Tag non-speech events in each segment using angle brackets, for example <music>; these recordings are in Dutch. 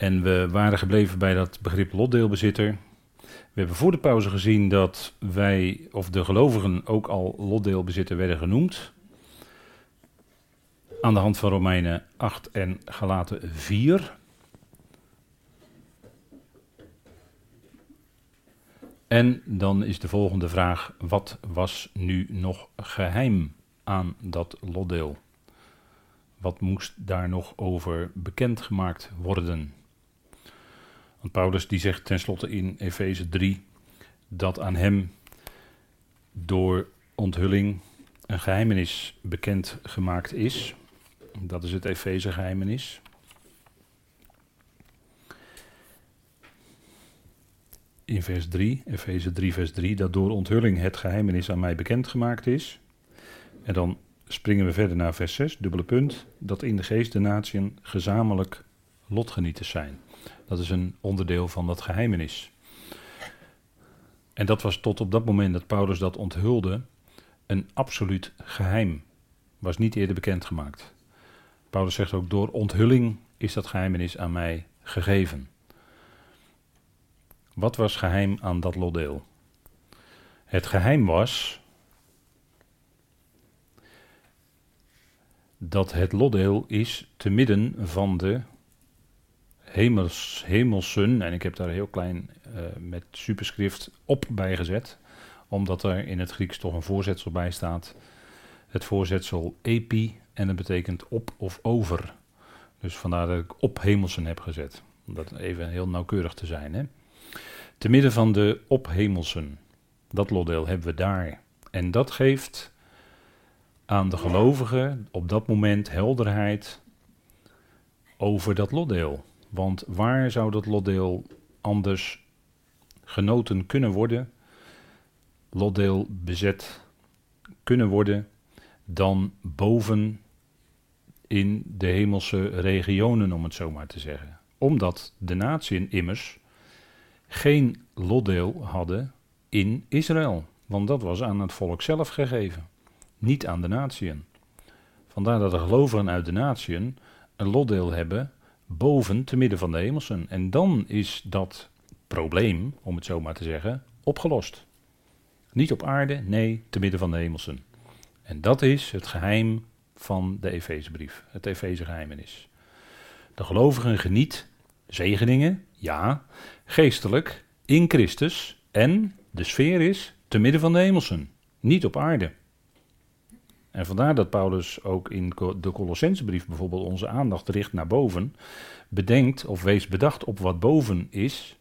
En we waren gebleven bij dat begrip lotdeelbezitter. We hebben voor de pauze gezien dat wij, of de gelovigen, ook al lotdeelbezitter werden genoemd. Aan de hand van Romeinen 8 en Galaten 4. En dan is de volgende vraag: wat was nu nog geheim aan dat lotdeel? Wat moest daar nog over bekendgemaakt worden? Want Paulus die zegt tenslotte in Efeze 3 dat aan hem door onthulling een geheimenis bekend gemaakt is. Dat is het Efeze geheimenis. In vers 3, Efeze 3, vers 3, dat door onthulling het geheimenis aan mij bekendgemaakt is. En dan springen we verder naar vers 6, dubbele punt, dat in de geest de natieën gezamenlijk lotgenieters zijn. Dat is een onderdeel van dat geheimenis. En dat was tot op dat moment dat Paulus dat onthulde een absoluut geheim. Was niet eerder bekendgemaakt. Paulus zegt ook: door onthulling is dat geheimenis aan mij gegeven. Wat was geheim aan dat lotdeel? Het geheim was dat het lotdeel is te midden van de hemels, hemelsen, en ik heb daar heel klein uh, met superschrift op bijgezet, omdat er in het Grieks toch een voorzetsel bij staat. Het voorzetsel epi, en dat betekent op of over. Dus vandaar dat ik op hemelsen heb gezet. Om dat even heel nauwkeurig te zijn. Hè? Te midden van de ophemelsen, dat lotdeel hebben we daar. En dat geeft aan de gelovigen op dat moment helderheid over dat lotdeel. Want waar zou dat lotdeel anders genoten kunnen worden, lotdeel bezet kunnen worden, dan boven in de hemelse regionen, om het zo maar te zeggen. Omdat de natieën immers geen lotdeel hadden in Israël. Want dat was aan het volk zelf gegeven, niet aan de natieën. Vandaar dat de gelovigen uit de natieën een lotdeel hebben boven te midden van de hemelsen. En dan is dat probleem, om het zo maar te zeggen, opgelost. Niet op aarde, nee, te midden van de hemelsen. En dat is het geheim van de Efezebrief, het Efezegeheimenis. De gelovigen geniet zegeningen, ja, geestelijk, in Christus en de sfeer is te midden van de hemelsen, niet op aarde. En vandaar dat Paulus ook in de Colossensebrief bijvoorbeeld onze aandacht richt naar boven. Bedenkt of wees bedacht op wat boven is,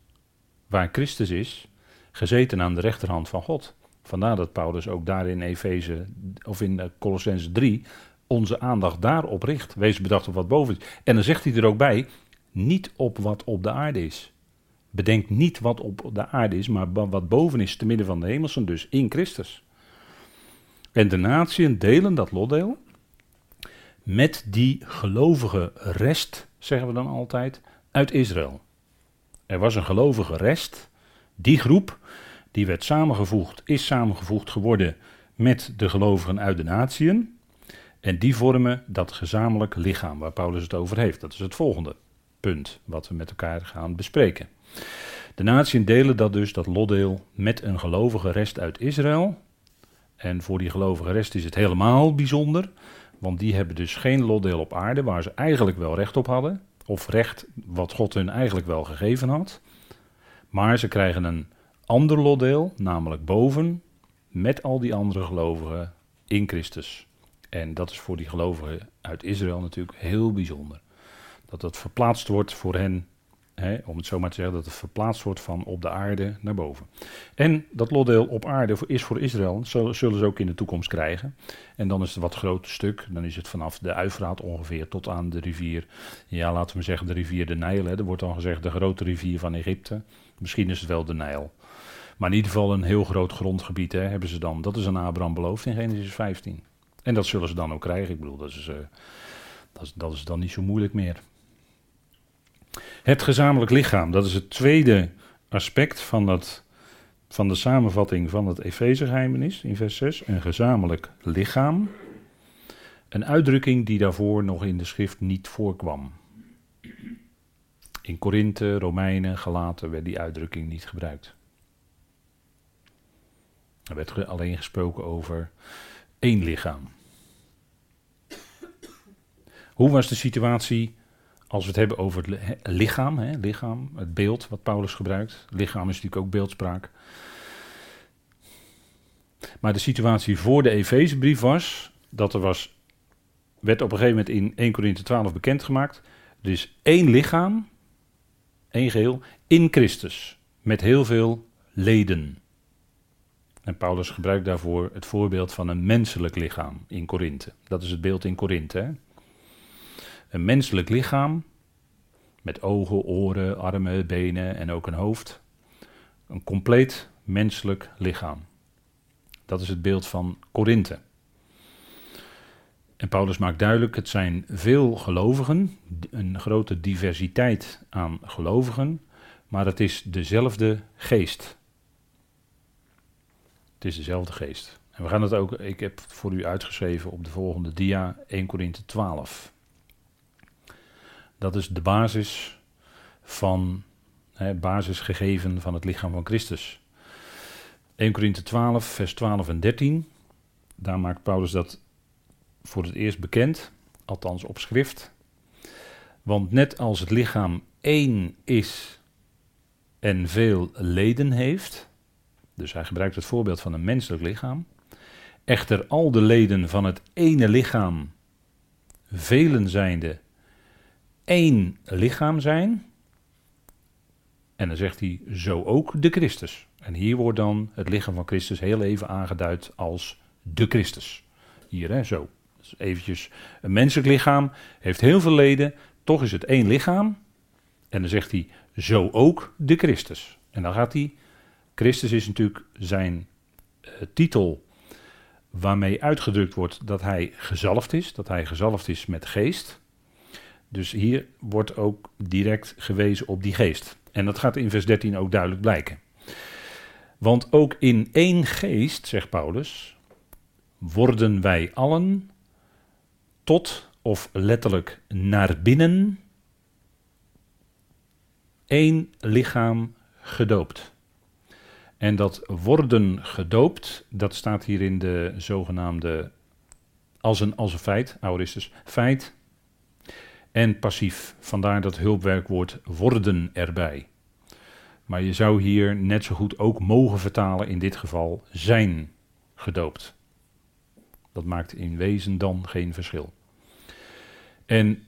waar Christus is, gezeten aan de rechterhand van God. Vandaar dat Paulus ook daar in Efeze of in Colossense 3 onze aandacht daarop richt. Wees bedacht op wat boven is. En dan zegt hij er ook bij, niet op wat op de aarde is. Bedenk niet wat op de aarde is, maar wat boven is te midden van de hemelsen, dus in Christus. En de natieën delen dat lotdeel met die gelovige rest, zeggen we dan altijd, uit Israël. Er was een gelovige rest, die groep, die werd samengevoegd, is samengevoegd geworden met de gelovigen uit de natieën. En die vormen dat gezamenlijk lichaam waar Paulus het over heeft. Dat is het volgende punt wat we met elkaar gaan bespreken. De natieën delen dat dus, dat lotdeel, met een gelovige rest uit Israël. En voor die gelovige rest is het helemaal bijzonder, want die hebben dus geen lotdeel op aarde waar ze eigenlijk wel recht op hadden, of recht wat God hun eigenlijk wel gegeven had. Maar ze krijgen een ander lotdeel, namelijk boven, met al die andere gelovigen in Christus. En dat is voor die gelovigen uit Israël natuurlijk heel bijzonder. Dat dat verplaatst wordt voor hen om het zo maar te zeggen, dat het verplaatst wordt van op de aarde naar boven. En dat lotdeel op aarde is voor Israël, zullen ze ook in de toekomst krijgen. En dan is het wat groter stuk, dan is het vanaf de Uifraat ongeveer tot aan de rivier, ja laten we zeggen de rivier de Nijl. Hè. Er wordt dan gezegd de grote rivier van Egypte. Misschien is het wel de Nijl. Maar in ieder geval een heel groot grondgebied hè, hebben ze dan. Dat is aan Abraham beloofd in Genesis 15. En dat zullen ze dan ook krijgen. Ik bedoel, dat is, uh, dat is, dat is dan niet zo moeilijk meer. Het gezamenlijk lichaam, dat is het tweede aspect van, dat, van de samenvatting van het Efezegeheimenis in vers 6. Een gezamenlijk lichaam. Een uitdrukking die daarvoor nog in de schrift niet voorkwam. In Korinthe, Romeinen, Galaten werd die uitdrukking niet gebruikt. Er werd alleen gesproken over één lichaam. Hoe was de situatie als we het hebben over het lichaam, hè, lichaam, het beeld wat Paulus gebruikt? Lichaam is natuurlijk ook beeldspraak. Maar de situatie voor de Efezebrief was dat er was, werd op een gegeven moment in 1 Corinthië 12 bekendgemaakt. Er is één lichaam, één geheel, in Christus, met heel veel leden. En Paulus gebruikt daarvoor het voorbeeld van een menselijk lichaam in Korinthe. Dat is het beeld in Korinthe. Een menselijk lichaam met ogen, oren, armen, benen en ook een hoofd. Een compleet menselijk lichaam. Dat is het beeld van Korinthe. En Paulus maakt duidelijk, het zijn veel gelovigen, een grote diversiteit aan gelovigen, maar het is dezelfde geest. Het is dezelfde geest. En we gaan het ook, ik heb voor u uitgeschreven op de volgende dia 1 Korinthe 12. Dat is de basis van, het basisgegeven van het lichaam van Christus. 1 Korinthe 12, vers 12 en 13. Daar maakt Paulus dat voor het eerst bekend, althans op schrift. Want net als het lichaam één is en veel leden heeft, dus hij gebruikt het voorbeeld van een menselijk lichaam, echter al de leden van het ene lichaam, velen zijnde, één lichaam zijn, en dan zegt hij zo ook de Christus. En hier wordt dan het lichaam van Christus heel even aangeduid als de Christus. Hier, hè, zo. Dus eventjes, een menselijk lichaam heeft heel veel leden, toch is het één lichaam. En dan zegt hij, zo ook de Christus. En dan gaat hij, Christus is natuurlijk zijn uh, titel waarmee uitgedrukt wordt dat hij gezalfd is, dat hij gezalfd is met geest. Dus hier wordt ook direct gewezen op die geest. En dat gaat in vers 13 ook duidelijk blijken. Want ook in één geest, zegt Paulus, worden wij allen tot of letterlijk naar binnen één lichaam gedoopt. En dat worden gedoopt, dat staat hier in de zogenaamde als een, als een feit, auristus, feit en passief. Vandaar dat hulpwerkwoord worden erbij. Maar je zou hier net zo goed ook mogen vertalen, in dit geval zijn gedoopt. Dat maakt in wezen dan geen verschil. En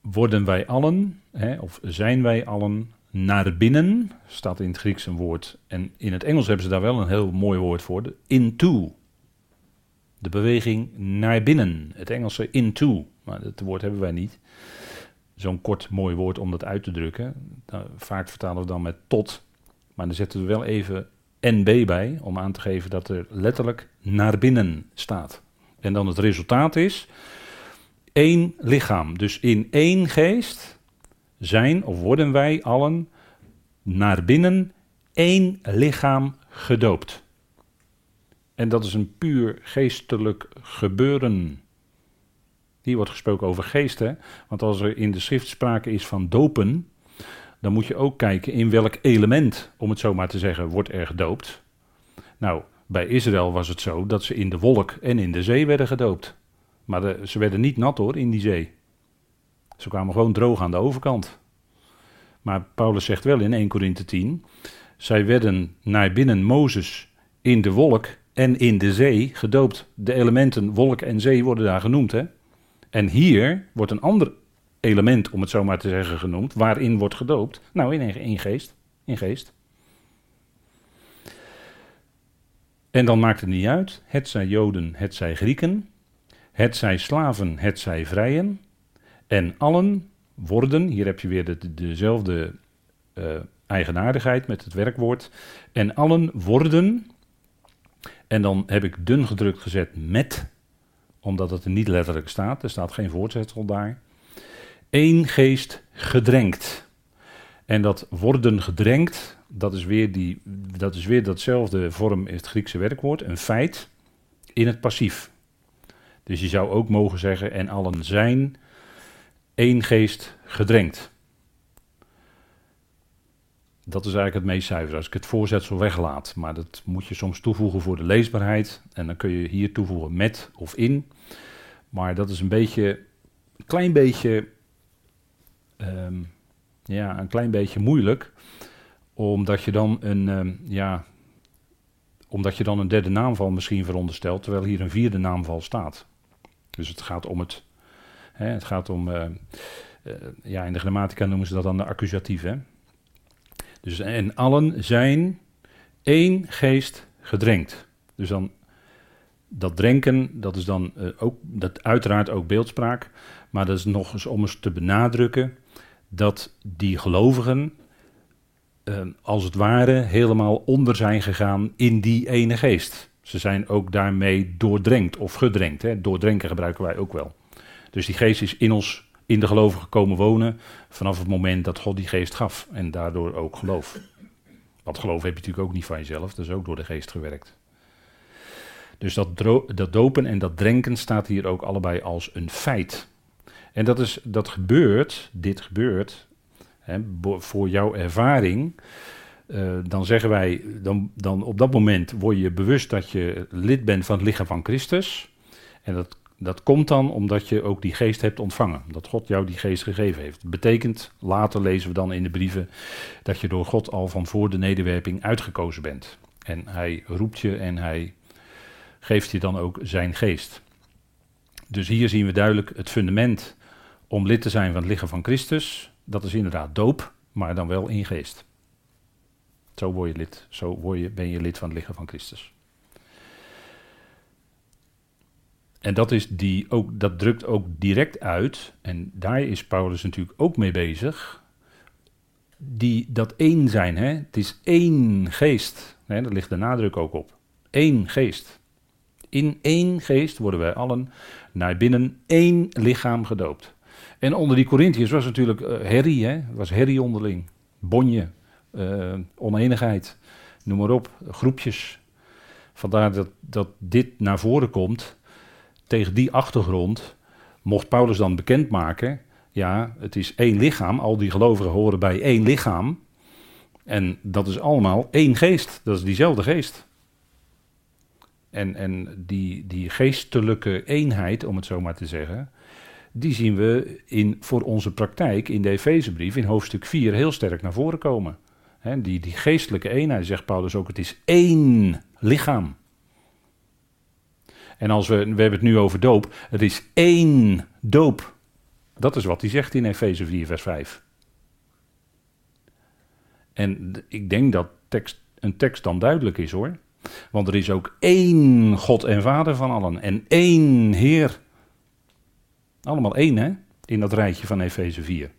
worden wij allen, hè, of zijn wij allen, naar binnen, staat in het Grieks een woord. En in het Engels hebben ze daar wel een heel mooi woord voor, de into. De beweging naar binnen. Het Engelse into, maar dat woord hebben wij niet zo'n kort mooi woord om dat uit te drukken. vaak vertalen we dan met tot, maar dan zetten we wel even NB bij om aan te geven dat er letterlijk naar binnen staat. En dan het resultaat is één lichaam. Dus in één geest zijn of worden wij allen naar binnen één lichaam gedoopt. En dat is een puur geestelijk gebeuren. Hier wordt gesproken over geesten. Want als er in de schrift sprake is van dopen, dan moet je ook kijken in welk element, om het zo maar te zeggen, wordt er gedoopt. Nou, bij Israël was het zo dat ze in de wolk en in de zee werden gedoopt. Maar ze werden niet nat hoor, in die zee. Ze kwamen gewoon droog aan de overkant. Maar Paulus zegt wel in 1 Korinthe 10, zij werden naar binnen Mozes in de wolk en in de zee gedoopt. De elementen wolk en zee worden daar genoemd hè. En hier wordt een ander element, om het zo maar te zeggen, genoemd, waarin wordt gedoopt. Nou, in, geest. In geest. En dan maakt het niet uit, het zij Joden, het zij Grieken, het zij slaven, het zij vrijen. En allen worden, hier heb je weer de, dezelfde uh, eigenaardigheid met het werkwoord. En allen worden, en dan heb ik dun gedrukt gezet met omdat het er niet letterlijk staat. Er staat geen voortzetsel daar. Eén geest gedrenkt. En dat worden gedrenkt, dat is weer, die, dat is weer datzelfde vorm in het Griekse werkwoord, een feit in het passief. Dus je zou ook mogen zeggen, en allen zijn één geest gedrenkt. Dat is eigenlijk het meest zuiver. Als ik het voorzetsel weglaat. Maar dat moet je soms toevoegen voor de leesbaarheid. En dan kun je hier toevoegen met of in. Maar dat is een beetje, een klein beetje, ehm, ja, een klein beetje moeilijk. Omdat je dan een, ehm, ja, omdat je dan een derde naamval misschien veronderstelt. Terwijl hier een vierde naamval staat. Dus het gaat om het, hè, het gaat om, uh, ja, in de grammatica noemen ze dat dan de accusatief, hè. Dus en allen zijn één geest gedrenkt. Dus dan dat drenken, dat is dan uh, ook, dat uiteraard ook beeldspraak. Maar dat is nog eens om eens te benadrukken dat die gelovigen uh, als het ware helemaal onder zijn gegaan in die ene geest. Ze zijn ook daarmee doordrenkt of gedrenkt. Hè. Doordrenken gebruiken wij ook wel. Dus die geest is in ons in de gelovigen komen wonen vanaf het moment dat God die geest gaf en daardoor ook geloof. Want geloof heb je natuurlijk ook niet van jezelf, dat is ook door de geest gewerkt. Dus dat, dat dopen en dat drenken staat hier ook allebei als een feit. En dat, is, dat gebeurt, dit gebeurt, hè, voor jouw ervaring. Uh, dan zeggen wij, dan, dan op dat moment word je bewust dat je lid bent van het lichaam van Christus. En dat dat komt dan omdat je ook die geest hebt ontvangen. Dat God jou die geest gegeven heeft. Betekent, later lezen we dan in de brieven, dat je door God al van voor de nederwerping uitgekozen bent. En hij roept je en hij geeft je dan ook zijn geest. Dus hier zien we duidelijk het fundament om lid te zijn van het lichaam van Christus. Dat is inderdaad doop, maar dan wel in geest. Zo word je lid, zo word je, ben je lid van het lichaam van Christus. En dat, is die ook, dat drukt ook direct uit, en daar is Paulus natuurlijk ook mee bezig, die, dat één zijn. Hè? Het is één geest. Hè? Daar ligt de nadruk ook op. Eén geest. In één geest worden wij allen naar binnen één lichaam gedoopt. En onder die Corinthiërs was natuurlijk herrie, hè? was herrie onderling. Bonje, uh, oneenigheid, noem maar op, groepjes. Vandaar dat, dat dit naar voren komt tegen die achtergrond mocht Paulus dan bekendmaken, ja, het is één lichaam, al die gelovigen horen bij één lichaam. En dat is allemaal één geest, dat is diezelfde geest. En, en die, die geestelijke eenheid, om het zo maar te zeggen, die zien we in, voor onze praktijk in de Efezebrief in hoofdstuk 4 heel sterk naar voren komen. die, die geestelijke eenheid, zegt Paulus ook, het is één lichaam. En als we, we hebben het nu over doop, het is één doop. Dat is wat hij zegt in Efeze 4, vers 5. En ik denk dat tekst, een tekst dan duidelijk is hoor. Want er is ook één God en Vader van allen en één Heer. Allemaal één hè, in dat rijtje van Efeze 4.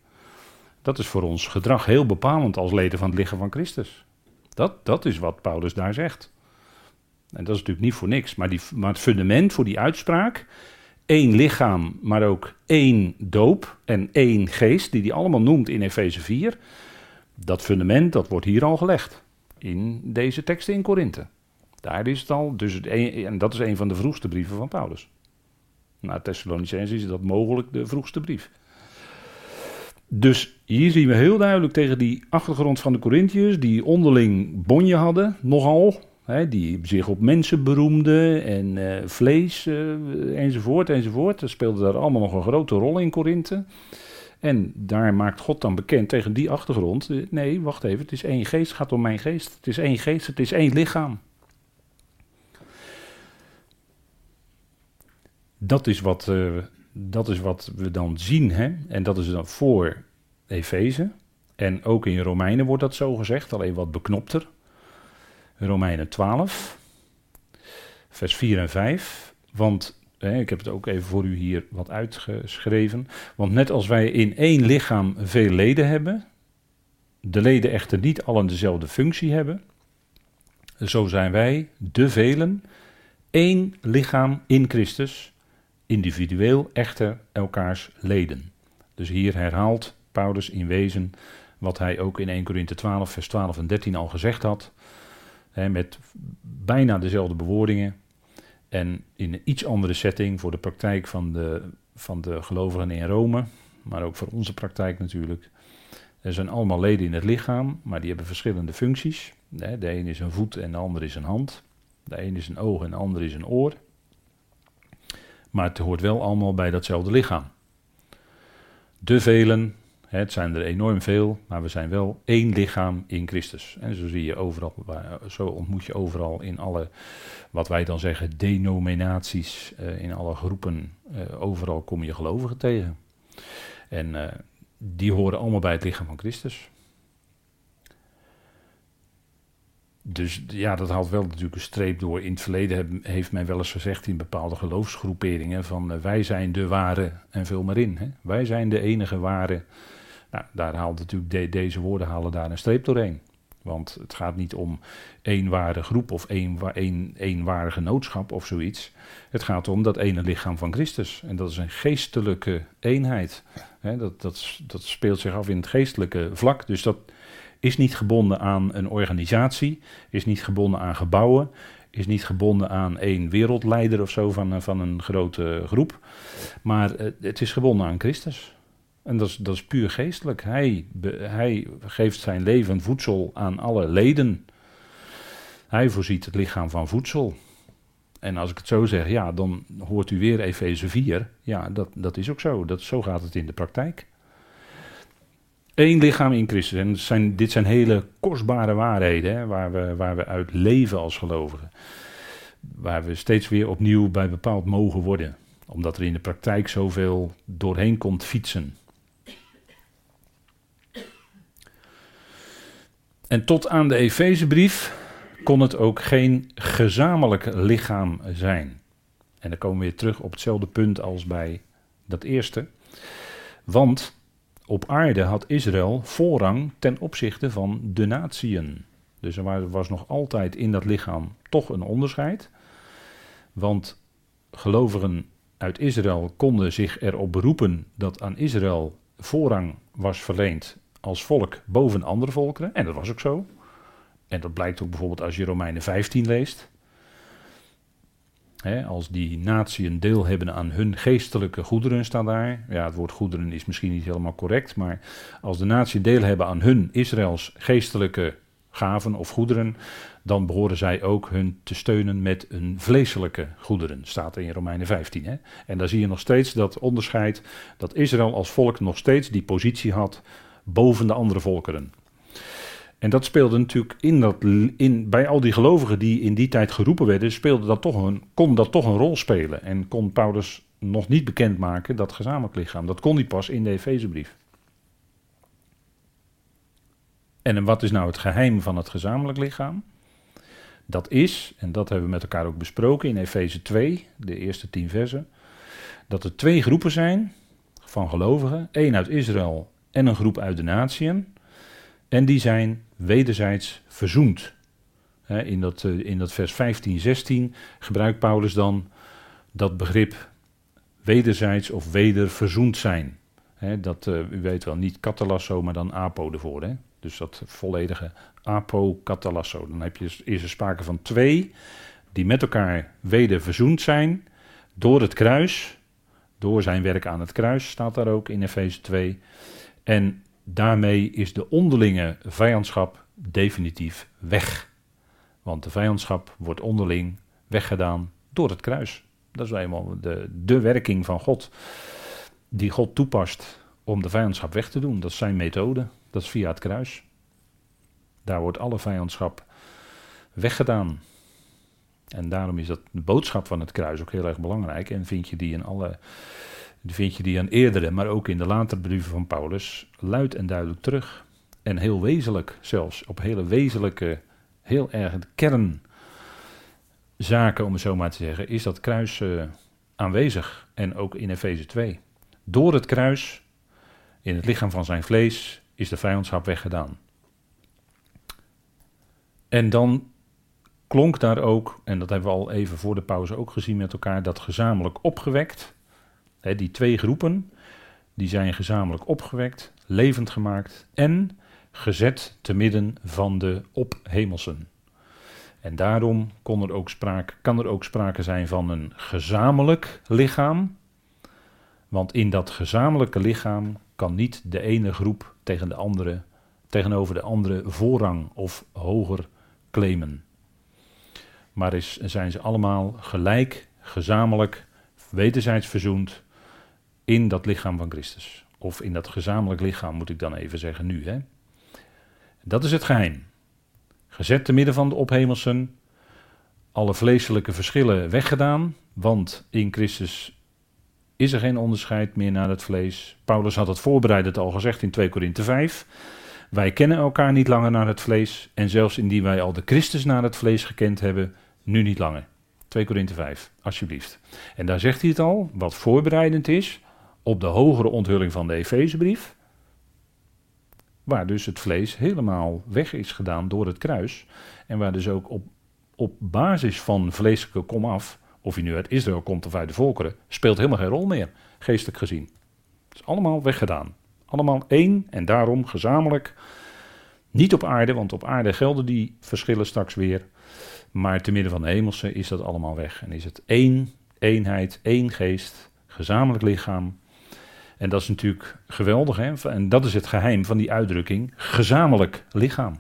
Dat is voor ons gedrag heel bepalend als leden van het lichaam van Christus. Dat, dat is wat Paulus daar zegt. En dat is natuurlijk niet voor niks. Maar, die, maar het fundament voor die uitspraak, één lichaam, maar ook één doop en één geest, die hij allemaal noemt in Efeze 4, dat fundament, dat wordt hier al gelegd. In deze teksten in Korinthe. Daar is het al, dus het en dat is een van de vroegste brieven van Paulus. Na Thessalonicense is dat mogelijk de vroegste brief. Dus hier zien we heel duidelijk tegen die achtergrond van de Corinthiërs, die onderling bonje hadden, nogal, Hè, die zich op mensen beroemden en uh, vlees uh, enzovoort enzovoort. Dat speelde daar allemaal nog een grote rol in Korinthe. En daar maakt God dan bekend tegen die achtergrond. Eh, nee, wacht even, het is één geest, het gaat om mijn geest. Het is één geest, het is één lichaam. Dat is wat, uh, dat is wat we dan zien. Hè? En dat is dan voor Efeze. En ook in Romeinen wordt dat zo gezegd, alleen wat beknopter. Romeinen 12, vers 4 en 5. Want ik heb het ook even voor u hier wat uitgeschreven. Want net als wij in één lichaam veel leden hebben, de leden echter niet allen dezelfde functie hebben, zo zijn wij, de velen, één lichaam in Christus, individueel echter elkaars leden. Dus hier herhaalt Paulus in wezen wat hij ook in 1 Korinthe 12, vers 12 en 13 al gezegd had met bijna dezelfde bewoordingen. En in een iets andere setting voor de praktijk van de, van de gelovigen in Rome, maar ook voor onze praktijk natuurlijk. Er zijn allemaal leden in het lichaam, maar die hebben verschillende functies. De een is een voet en de ander is een hand. De een is een oog en de ander is een oor. Maar het hoort wel allemaal bij datzelfde lichaam. De velen, het zijn er enorm veel, maar we zijn wel één lichaam in Christus. En zo zie je overal, zo ontmoet je overal in alle, wat wij dan zeggen, denominaties, eh, in alle groepen, eh, overal kom je gelovigen tegen. En eh, die horen allemaal bij het lichaam van Christus. Dus ja, dat haalt wel natuurlijk een streep door. In het verleden heeft men wel eens gezegd in bepaalde geloofsgroeperingen van uh, wij zijn de ware en veel maar in. Hè? Wij zijn de enige ware. Nou, daar haalt natuurlijk deze woorden halen daar een streep doorheen. Want het gaat niet om één ware groep of één, één, één ware genootschap of zoiets. Het gaat om dat ene lichaam van Christus. En dat is een geestelijke eenheid. dat, dat, dat speelt zich af in het geestelijke vlak. Dus dat, is niet gebonden aan een organisatie, is niet gebonden aan gebouwen, is niet gebonden aan één wereldleider of zo van, van een grote groep, maar eh, het is gebonden aan Christus. En dat is, dat is puur geestelijk. Hij, hij geeft zijn leven voedsel aan alle leden. Hij voorziet het lichaam van voedsel. En als ik het zo zeg, ja, dan hoort u weer Efeze 4. Ja, dat, dat is ook zo. Dat, zo gaat het in de praktijk. Eén lichaam in Christus. En zijn, dit zijn hele kostbare waarheden hè, waar, we, waar we uit leven als gelovigen. Waar we steeds weer opnieuw bij bepaald mogen worden. Omdat er in de praktijk zoveel doorheen komt fietsen. En tot aan de Efezebrief kon het ook geen gezamenlijk lichaam zijn. En dan komen we weer terug op hetzelfde punt als bij dat eerste. Want op aarde had Israël voorrang ten opzichte van de natieën. Dus er was nog altijd in dat lichaam toch een onderscheid. Want gelovigen uit Israël konden zich erop beroepen dat aan Israël voorrang was verleend als volk boven andere volkeren. En dat was ook zo. En dat blijkt ook bijvoorbeeld als je Romeinen 15 leest als die natie een deel hebben aan hun geestelijke goederen, staat daar. Ja, het woord goederen is misschien niet helemaal correct, maar als de natie deel hebben aan hun Israëls geestelijke gaven of goederen, dan behoren zij ook hun te steunen met hun vleeselijke goederen, staat in Romeinen 15. Hè? En daar zie je nog steeds dat onderscheid, dat Israël als volk nog steeds die positie had boven de andere volkeren. En dat speelde natuurlijk in dat, in, bij al die gelovigen die in die tijd geroepen werden, speelde dat toch een, kon dat toch een rol spelen. En kon Paulus nog niet bekendmaken dat gezamenlijk lichaam. Dat kon hij pas in de Efezebrief. En wat is nou het geheim van het gezamenlijk lichaam? Dat is, en dat hebben we met elkaar ook besproken in Efeze 2, de eerste tien versen, dat er twee groepen zijn van gelovigen, één uit Israël en een groep uit de natieën. En die zijn wederzijds verzoend. In dat, eh, in dat vers 15, 16 gebruikt Paulus dan dat begrip wederzijds of weder verzoend zijn. Dat, uh, u weet wel, niet katalasso, maar dan apo ervoor. Dus dat volledige apo katalasso. Dan heb je, is er sprake van twee die met elkaar weder verzoend zijn door het kruis. Door zijn werk aan het kruis staat daar ook in Efeze 2. En daarmee is de onderlinge vijandschap definitief weg. Want de vijandschap wordt onderling weggedaan door het kruis. Dat is eenmaal de, de werking van God. Die God toepast om de vijandschap weg te doen. Dat is zijn methode. Dat is via het kruis. Daar wordt alle vijandschap weggedaan. En daarom is dat de boodschap van het kruis ook heel erg belangrijk. En vind je die in alle vind je die aan eerdere, maar ook in de latere brieven van Paulus, luid en duidelijk terug. En heel wezenlijk zelfs, op hele wezenlijke, heel erg kernzaken, om het zo maar te zeggen, is dat kruis uh, aanwezig. En ook in Efeze 2. Door het kruis, in het lichaam van zijn vlees, is de vijandschap weggedaan. En dan klonk daar ook, en dat hebben we al even voor de pauze ook gezien met elkaar, dat gezamenlijk opgewekt die twee groepen, die zijn gezamenlijk opgewekt, levend gemaakt en gezet te midden van de ophemelsen. En daarom kon er ook sprake, kan er ook sprake zijn van een gezamenlijk lichaam. Want in dat gezamenlijke lichaam kan niet de ene groep tegen de andere, tegenover de andere voorrang of hoger claimen. Maar is, zijn ze allemaal gelijk, gezamenlijk, wederzijds verzoend in dat lichaam van Christus. Of in dat gezamenlijk lichaam moet ik dan even zeggen nu. Hè? Dat is het geheim. Gezet te midden van de ophemelsen, alle vleeselijke verschillen weggedaan, want in Christus is er geen onderscheid meer naar het vlees. Paulus had het voorbereidend al gezegd in 2 Korinthe 5. Wij kennen elkaar niet langer naar het vlees en zelfs indien wij al de Christus naar het vlees gekend hebben, nu niet langer. 2 Korinthe 5, alsjeblieft. En daar zegt hij het al, wat voorbereidend is op de hogere onthulling van de Efezebrief. Waar dus het vlees helemaal weg is gedaan door het kruis. En waar dus ook op, op basis van vleeselijke komaf, of je nu uit Israël komt of uit de volkeren, speelt helemaal geen rol meer, geestelijk gezien. Het is allemaal weggedaan. Allemaal één en daarom gezamenlijk. Niet op aarde, want op aarde gelden die verschillen straks weer. Maar te midden van de hemelse is dat allemaal weg. En is het één eenheid, één geest, gezamenlijk lichaam. En dat is natuurlijk geweldig. Hè? En dat is het geheim van die uitdrukking, gezamenlijk lichaam.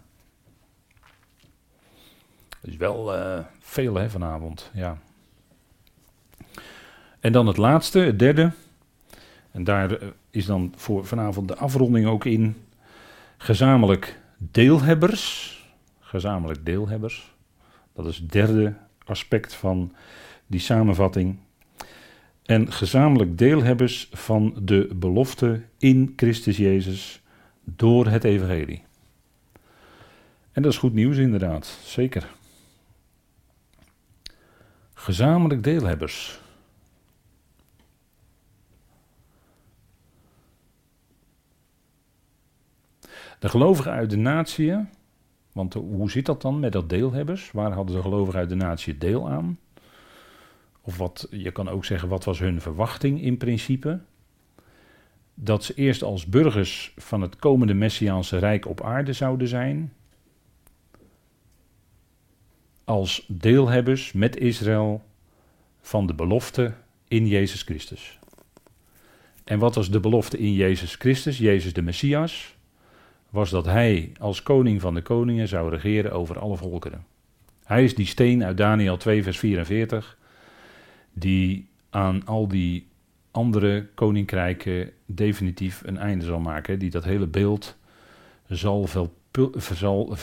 Dat is wel uh, veel hè, vanavond, ja. En dan het laatste, het derde. En daar eh, is dan voor vanavond de afronding ook in. Gezamenlijk deelhebbers. Gezamenlijk deelhebbers. Dat is het derde aspect van die samenvatting. En gezamenlijk deelhebbers van de belofte in Christus Jezus door het Evangelie. En dat is goed nieuws inderdaad, zeker. Gezamenlijk deelhebbers. De gelovigen uit de natie want hoe zit dat dan met dat deelhebbers? Waar hadden de gelovigen uit de natie deel aan? Of wat, je kan ook zeggen, wat was hun verwachting in principe? Dat ze eerst als burgers van het komende Messiaanse Rijk op aarde zouden zijn. Als deelhebbers met Israël van de belofte in Jezus Christus. En wat was de belofte in Jezus Christus, Jezus de Messias? was dat hij als koning van de koningen zou regeren over alle volkeren. Hij is die steen uit Daniel 2, vers 44, die aan al die andere koninkrijken definitief een einde zal maken, die dat hele beeld zal, zal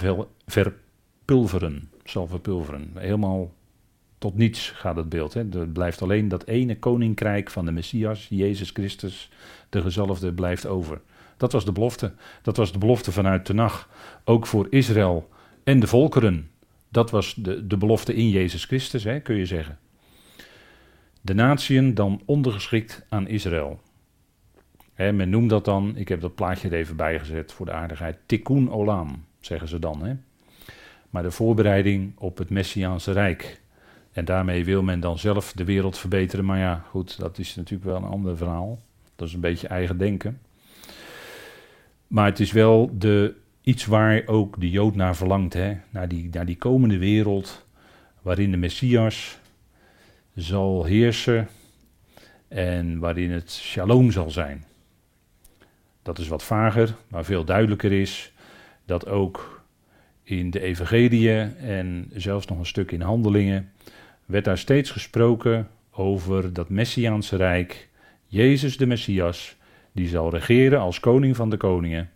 verpulveren. Zal verpulveren. Helemaal tot niets gaat het beeld. Hè. Er blijft alleen dat ene koninkrijk van de Messias, Jezus Christus, de gezalfde, blijft over. Dat was de belofte. Dat was de belofte vanuit Tenach. Ook voor Israël en de volkeren. Dat was de, de belofte in Jezus Christus, hè, kun je zeggen. De natieën dan ondergeschikt aan Israël. Hè, men noemt dat dan, ik heb dat plaatje er even bijgezet voor de aardigheid, tikkun olam, zeggen ze dan. Maar de voorbereiding op het Messiaanse Rijk. En daarmee wil men dan zelf de wereld verbeteren. Maar ja, goed, dat is natuurlijk wel een ander verhaal. Dat is een beetje eigen denken. Maar het is wel de, iets waar ook de Jood naar verlangt, hè? Naar, die, naar die komende wereld, waarin de Messias zal heersen en waarin het shalom zal zijn. Dat is wat vager, maar veel duidelijker is dat ook in de evangeliën en zelfs nog een stuk in handelingen werd daar steeds gesproken over dat Messiaanse Rijk, Jezus de Messias, die zal regeren als koning van de koningen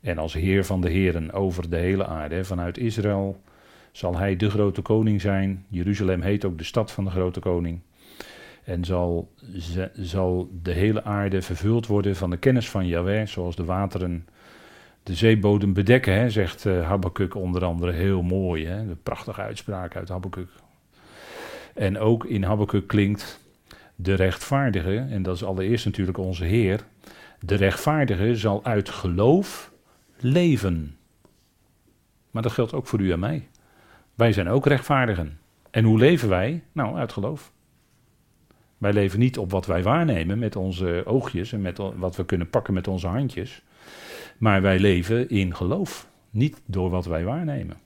en als heer van de heren over de hele aarde. Vanuit Israël zal hij de grote koning zijn. Jeruzalem heet ook de stad van de grote koning. En zal, zal de hele aarde vervuld worden van de kennis van Yahweh, zoals de wateren de zeebodem bedekken, hè, zegt uh, Habakkuk onder andere. Heel mooi, hè? een prachtige uitspraak uit Habakkuk. En ook in Habakkuk klinkt de rechtvaardige, en dat is allereerst natuurlijk onze Heer, de rechtvaardige zal uit geloof leven. Maar dat geldt ook voor u en mij. Wij zijn ook rechtvaardigen. En hoe leven wij? Nou, uit geloof. Wij leven niet op wat wij waarnemen met onze oogjes en met wat we kunnen pakken met onze handjes. Maar wij leven in geloof. Niet door wat wij waarnemen.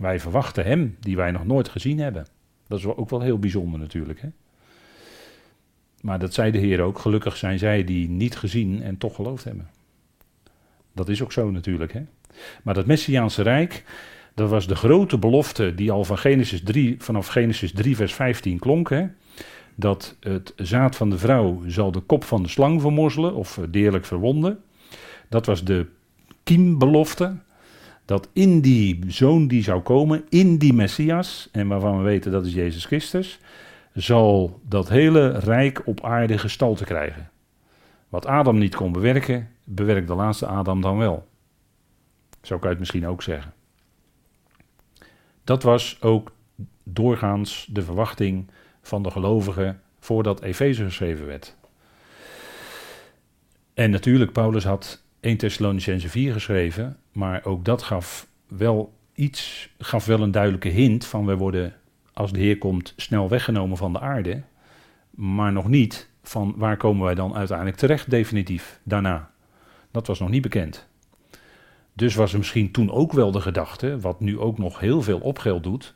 Wij verwachten Hem die wij nog nooit gezien hebben. Dat is ook wel heel bijzonder natuurlijk. Hè? Maar dat zei de Heer ook. Gelukkig zijn zij die niet gezien en toch geloofd hebben. Dat is ook zo natuurlijk. Hè? Maar dat Messiaanse Rijk, dat was de grote belofte die al van Genesis 3, vanaf Genesis 3, vers 15 klonk. Hè? Dat het zaad van de vrouw zal de kop van de slang vermorzelen of deerlijk verwonden. Dat was de kiembelofte. Dat in die zoon die zou komen, in die Messias, en waarvan we weten dat is Jezus Christus, zal dat hele rijk op aarde gestalte krijgen. Wat Adam niet kon bewerken, bewerkt de laatste Adam dan wel. Zo kan je het misschien ook zeggen. Dat was ook doorgaans de verwachting van de gelovigen voordat Efeze geschreven werd. En natuurlijk, Paulus had 1 Thessalonicense 4 geschreven, maar ook dat gaf wel iets, gaf wel een duidelijke hint van we worden, als de Heer komt, snel weggenomen van de aarde, maar nog niet van waar komen wij dan uiteindelijk terecht definitief daarna. Dat was nog niet bekend. Dus was er misschien toen ook wel de gedachte, wat nu ook nog heel veel opgeld doet.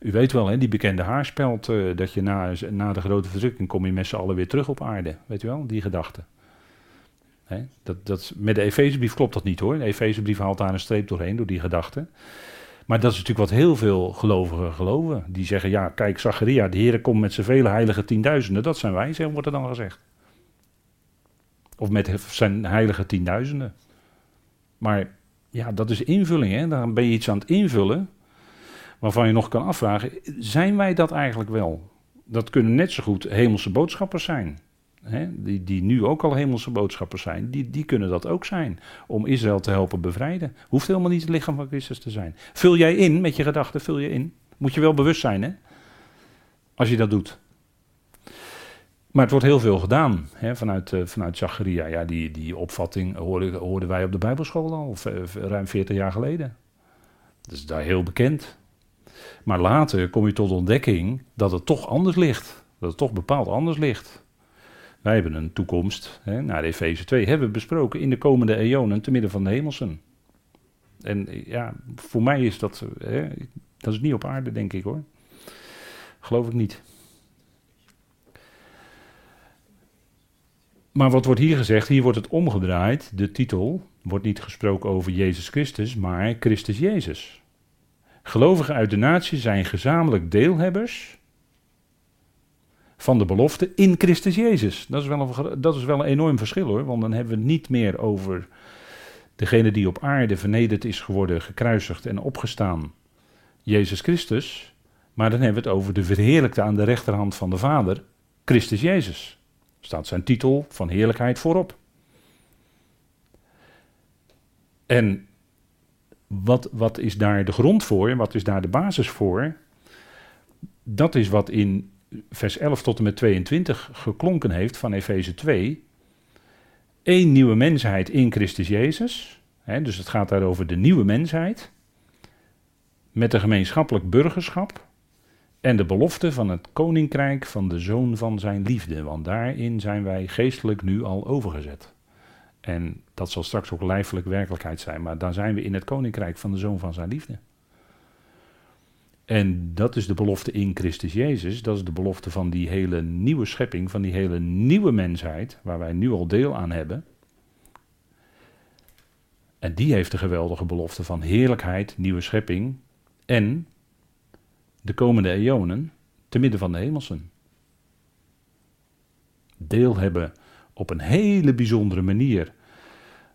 U weet wel, hè, die bekende haarspeld, uh, dat je na, na de grote verdrukking kom je met z'n allen weer terug op aarde. Weet u wel, die gedachte. Hè, dat, dat, met de Efezebrief klopt dat niet hoor. De Efezebrief haalt daar een streep doorheen, door die gedachte. Maar dat is natuurlijk wat heel veel gelovigen geloven. Die zeggen, ja, kijk, Zacharia, de Heer komt met zijn vele heilige tienduizenden. Dat zijn wij, wordt er dan gezegd. Of met zijn heilige tienduizenden. Maar ja, dat is invulling, hè. Dan ben je iets aan het invullen waarvan je nog kan afvragen, zijn wij dat eigenlijk wel? Dat kunnen net zo goed hemelse boodschappers zijn hè, die, die nu ook al hemelse boodschappers zijn, die, die kunnen dat ook zijn. Om Israël te helpen bevrijden. Hoeft helemaal niet het lichaam van Christus te zijn. Vul jij in met je gedachten, vul je in. Moet je wel bewust zijn, hè? Als je dat doet. Maar het wordt heel veel gedaan hè, vanuit, uh, vanuit Zacharia. Ja, die, die opvatting hoorden, wij op de Bijbelschool al, uh, ruim 40 jaar geleden. Dat is daar heel bekend. Maar later kom je tot ontdekking dat het toch anders ligt. Dat het toch bepaald anders ligt. Wij hebben een toekomst, hè, naar Efeze 2, hebben we besproken in de komende eonen te midden van de hemelsen. En ja, voor mij is dat, hè, dat is niet op aarde, denk ik hoor. Geloof ik niet. Maar wat wordt hier gezegd? Hier wordt het omgedraaid. De titel wordt niet gesproken over Jezus Christus, maar Christus Jezus. Gelovigen uit de natie zijn gezamenlijk deelhebbers van de belofte in Christus Jezus. Dat is, wel een, dat is wel een enorm verschil hoor, want dan hebben we het niet meer over degene die op aarde vernederd is geworden, gekruisigd en opgestaan, Jezus Christus, maar dan hebben we het over de verheerlijkte aan de rechterhand van de Vader, Christus Jezus. Staat zijn titel van heerlijkheid voorop. En wat, wat is daar de grond voor? Wat is daar de basis voor? Dat is wat in vers 11 tot en met 22 geklonken heeft van Efeze 2. Eén nieuwe mensheid in Christus Jezus. Hè, dus het gaat daar over de nieuwe mensheid. Met een gemeenschappelijk burgerschap. En de belofte van het koninkrijk van de zoon van zijn liefde. Want daarin zijn wij geestelijk nu al overgezet. En dat zal straks ook lijfelijk werkelijkheid zijn. Maar dan zijn we in het koninkrijk van de zoon van zijn liefde. En dat is de belofte in Christus Jezus. Dat is de belofte van die hele nieuwe schepping, van die hele nieuwe mensheid, waar wij nu al deel aan hebben. En die heeft de geweldige belofte van heerlijkheid, nieuwe schepping en de komende eonen te midden van de hemelsen. Deel hebben op een hele bijzondere manier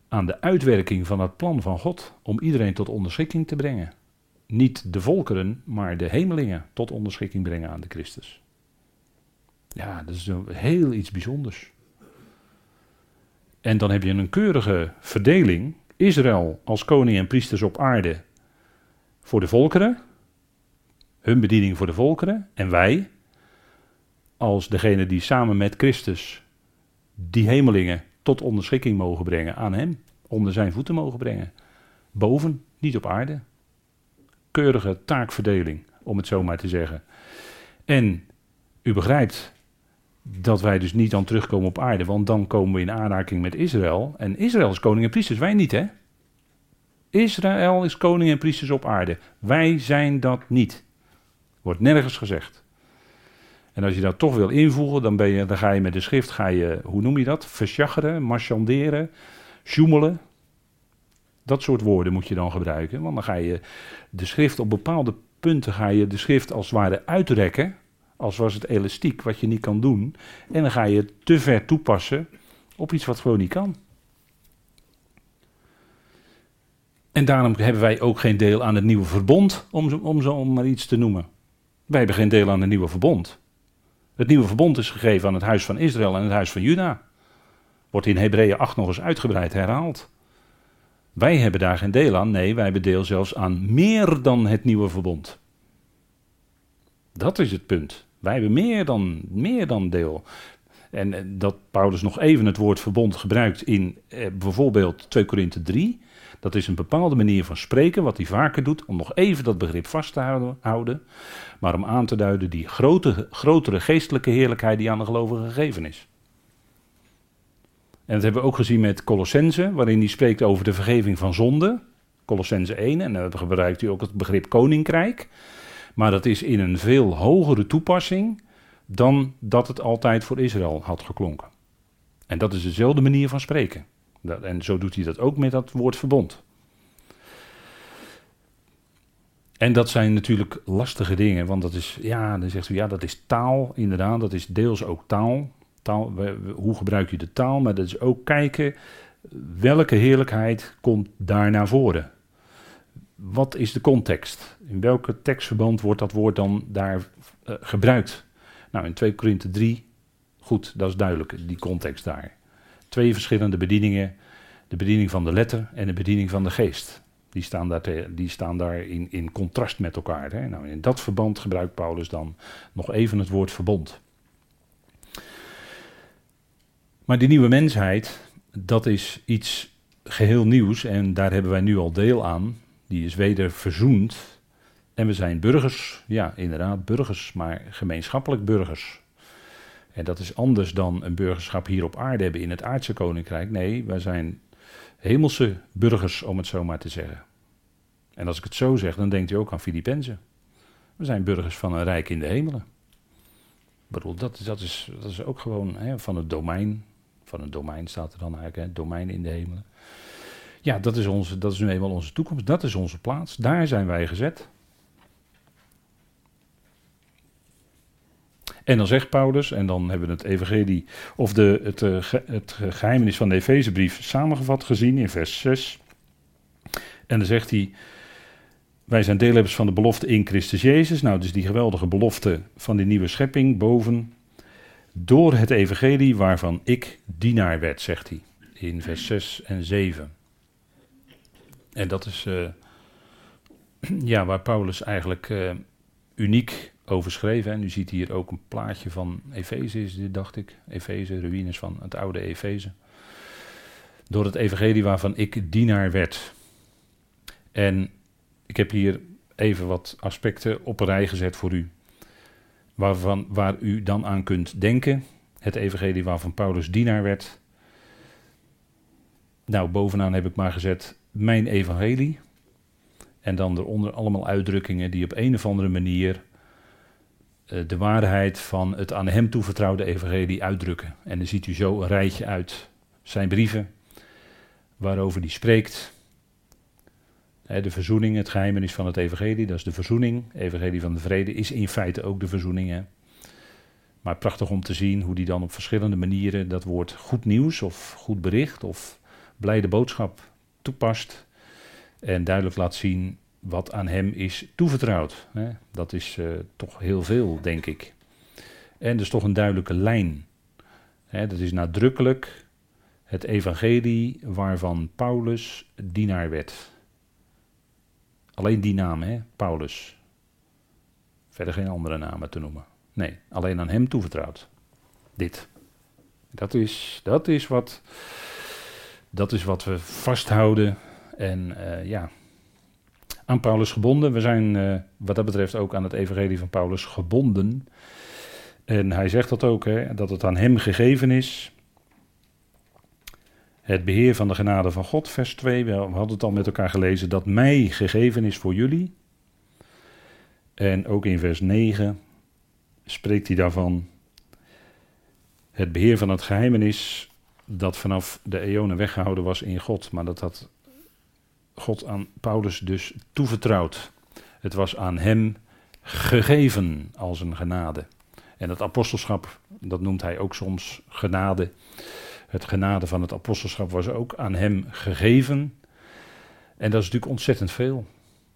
aan de uitwerking van het plan van God om iedereen tot onderschikking te brengen niet de volkeren, maar de hemelingen tot onderschikking brengen aan de Christus. Ja, dat is heel iets bijzonders. En dan heb je een keurige verdeling. Israël als koning en priesters op aarde voor de volkeren. Hun bediening voor de volkeren. En wij als degene die samen met Christus die hemelingen tot onderschikking mogen brengen aan hem. Onder zijn voeten mogen brengen. Boven, niet op aarde keurige taakverdeling, om het zo maar te zeggen. En u begrijpt dat wij dus niet dan terugkomen op aarde, want dan komen we in aanraking met Israël. En Israël is koning en priesters, wij niet hè? Israël is koning en priesters op aarde. Wij zijn dat niet. Wordt nergens gezegd. En als je dat toch wil invoegen, dan, ben je, dan ga je met de schrift, ga je, hoe noem je dat? Versjaggeren, marchanderen, sjoemelen. Dat soort woorden moet je dan gebruiken. Want dan ga je de schrift op bepaalde punten ga je de schrift als het ware uitrekken. Als was het elastiek, wat je niet kan doen. En dan ga je het te ver toepassen op iets wat gewoon niet kan. En daarom hebben wij ook geen deel aan het nieuwe verbond, om, om zo om maar iets te noemen. Wij hebben geen deel aan het nieuwe verbond. Het nieuwe verbond is gegeven aan het huis van Israël en het huis van Juda. Wordt in Hebreeën 8 nog eens uitgebreid herhaald. Wij hebben daar geen deel aan. Nee, wij hebben deel zelfs aan meer dan het nieuwe verbond. Dat is het punt. Wij hebben meer dan, meer dan deel. En eh, dat Paulus nog even het woord verbond gebruikt in eh, bijvoorbeeld 2 Korinthe 3. Dat is een bepaalde manier van spreken, wat hij vaker doet, om nog even dat begrip vast te houden. Maar om aan te duiden die grote, grotere geestelijke heerlijkheid die aan de gelovigen gegeven is. En dat hebben we ook gezien met Colossense, waarin hij spreekt over de vergeving van zonde. Colossense 1, en dan gebruikt hij ook het begrip koninkrijk. Maar dat is in een veel hogere toepassing dan dat het altijd voor Israël had geklonken. En dat is dezelfde manier van spreken. En zo doet hij dat ook met dat woord verbond. En dat zijn natuurlijk lastige dingen, want dat is, ja, dan zegt u, ja, dat is taal, inderdaad, dat is deels ook taal. taal hoe gebruik je de taal, maar dat is ook kijken welke heerlijkheid komt daar naar voren. Wat is de context? In welke tekstverband wordt dat woord dan daar uh, gebruikt? Nou, in 2 Korinthe 3, goed, dat is duidelijk, die context daar. Twee verschillende bedieningen, de bediening van de letter en de bediening van de geest. Die staan daar, die staan daar in, in contrast met elkaar. Hè? Nou, in dat verband gebruikt Paulus dan nog even het woord verbond. Maar die nieuwe mensheid, dat is iets geheel nieuws en daar hebben wij nu al deel aan. Die is weder verzoend. En we zijn burgers, ja inderdaad burgers, maar gemeenschappelijk burgers. En dat is anders dan een burgerschap hier op aarde hebben in het aardse koninkrijk. Nee, wij zijn hemelse burgers, om het zo maar te zeggen. En als ik het zo zeg, dan denkt u ook aan Filippenzen. We zijn burgers van een rijk in de hemelen. Bedoel, dat, dat, is, dat is ook gewoon hè, van het domein. Van het domein staat er dan eigenlijk, hè, domein in de hemelen. Ja, dat is, onze, dat is nu eenmaal onze toekomst. Dat is onze plaats. Daar zijn wij gezet. En dan zegt Paulus, en dan hebben we het evangelie, of de, het, eh, het geheimenis van de Efezebrief samengevat gezien in vers 6. En dan zegt hij, wij zijn deelhebbers van de belofte in Christus Jezus. Nou, dus die geweldige belofte van die nieuwe schepping boven. Door het evangelie waarvan ik dienaar werd, zegt hij. In vers 6 en 7. En dat is uh, <clears throat> ja, waar Paulus eigenlijk uh, uniek over schreef. En u ziet hier ook een plaatje van Efeze, is dit, dacht ik. Efeze, ruïnes van het oude Efeze. Door het evangelie waarvan ik dienaar werd. En ik heb hier even wat aspecten op een rij gezet voor u. Waarvan, waar u dan aan kunt denken. Het evangelie waarvan Paulus dienaar werd. Nou, bovenaan heb ik maar gezet mijn evangelie. En dan eronder allemaal uitdrukkingen die op een of andere manier de waarheid van het aan hem toevertrouwde evangelie uitdrukken. En dan ziet u zo een rijtje uit zijn brieven waarover hij spreekt. De verzoening, het geheimenis van het evangelie, dat is de verzoening. Evangelie van de vrede is in feite ook de verzoening. Hè? Maar prachtig om te zien hoe die dan op verschillende manieren dat woord goed nieuws of goed bericht of blijde boodschap toepast. En duidelijk laat zien wat aan hem is toevertrouwd. Dat is uh, toch heel veel, denk ik. En er is toch een duidelijke lijn. Dat is nadrukkelijk het evangelie waarvan Paulus dienaar werd. Alleen die naam, hè? Paulus. Verder geen andere namen te noemen. Nee, alleen aan hem toevertrouwd. Dit. Dat is, dat is, wat, dat is wat we vasthouden. En uh, ja, aan Paulus gebonden. We zijn uh, wat dat betreft ook aan het evangelie van Paulus gebonden. En hij zegt dat ook, hè, dat het aan hem gegeven is. Het beheer van de genade van God, vers 2. We hadden het al met elkaar gelezen dat mij gegeven is voor jullie. En ook in vers 9 spreekt hij daarvan. Het beheer van het geheimenis dat vanaf de eonen weggehouden was in God, maar dat had God aan Paulus dus toevertrouwd. Het was aan hem gegeven als een genade. En het apostelschap, dat noemt hij ook soms genade. Het genade van het apostelschap was ook aan hem gegeven. En dat is natuurlijk ontzettend veel.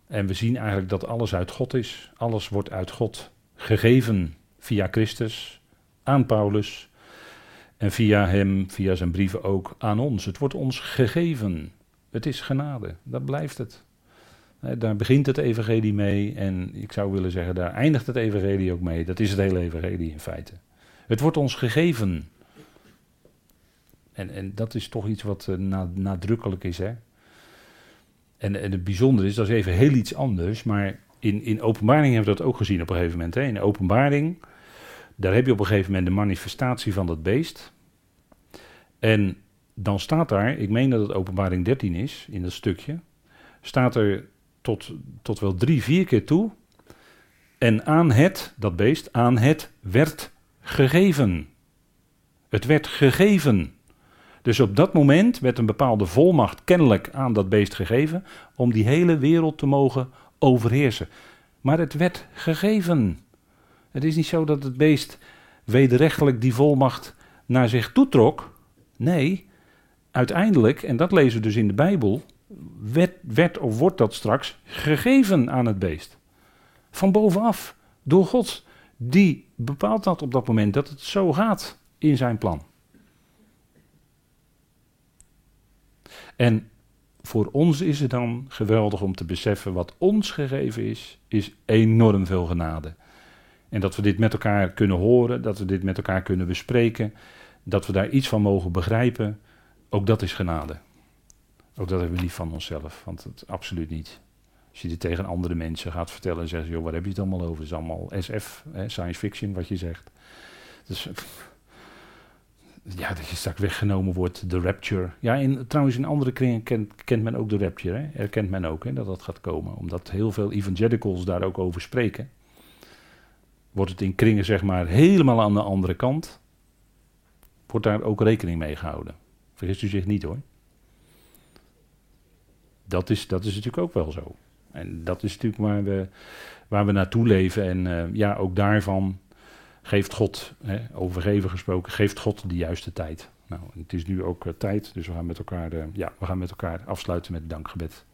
En we zien eigenlijk dat alles uit God is. Alles wordt uit God gegeven via Christus, aan Paulus en via hem, via zijn brieven ook aan ons. Het wordt ons gegeven. Het is genade, dat blijft het. Daar begint het evangelie mee en ik zou willen zeggen, daar eindigt het evangelie ook mee. Dat is het hele evangelie in feite. Het wordt ons gegeven. En, en dat is toch iets wat uh, nadrukkelijk is. Hè? En, en het bijzondere is, dat is even heel iets anders, maar in, in openbaring hebben we dat ook gezien op een gegeven moment. Hè? In openbaring, daar heb je op een gegeven moment de manifestatie van dat beest. En dan staat daar, ik meen dat het openbaring 13 is, in dat stukje, staat er tot, tot wel drie, vier keer toe. En aan het, dat beest, aan het werd gegeven. Het werd gegeven. Dus op dat moment werd een bepaalde volmacht kennelijk aan dat beest gegeven om die hele wereld te mogen overheersen. Maar het werd gegeven. Het is niet zo dat het beest wederrechtelijk die volmacht naar zich toetrok. Nee, uiteindelijk, en dat lezen we dus in de Bijbel, werd, of wordt dat straks gegeven aan het beest. Van bovenaf, door God, die bepaalt dat op dat moment dat het zo gaat in zijn plan. En voor ons is het dan geweldig om te beseffen wat ons gegeven is, is enorm veel genade. En dat we dit met elkaar kunnen horen, dat we dit met elkaar kunnen bespreken, dat we daar iets van mogen begrijpen, ook dat is genade. Ook dat hebben we niet van onszelf, want het absoluut niet. Als je dit tegen andere mensen gaat vertellen en zegt, joh, waar heb je het allemaal over? Het is allemaal SF, hè, science fiction, wat je zegt. Dus ja, dat je straks weggenomen wordt, de rapture. Ja, in, trouwens in andere kringen kent, kent men ook de rapture, hè? erkent men ook hè, dat dat gaat komen. Omdat heel veel evangelicals daar ook over spreken. Wordt het in kringen zeg maar helemaal aan de andere kant, wordt daar ook rekening mee gehouden. Vergist u zich niet hoor. Dat is, dat is natuurlijk ook wel zo. En dat is natuurlijk waar we, waar we naartoe leven. En uh, ja, ook daarvan geeft God, hè, overgeven gesproken, geeft God de juiste tijd. Nou, het is nu ook uh, tijd, dus we gaan met elkaar, uh, ja, we gaan met elkaar afsluiten met dankgebed.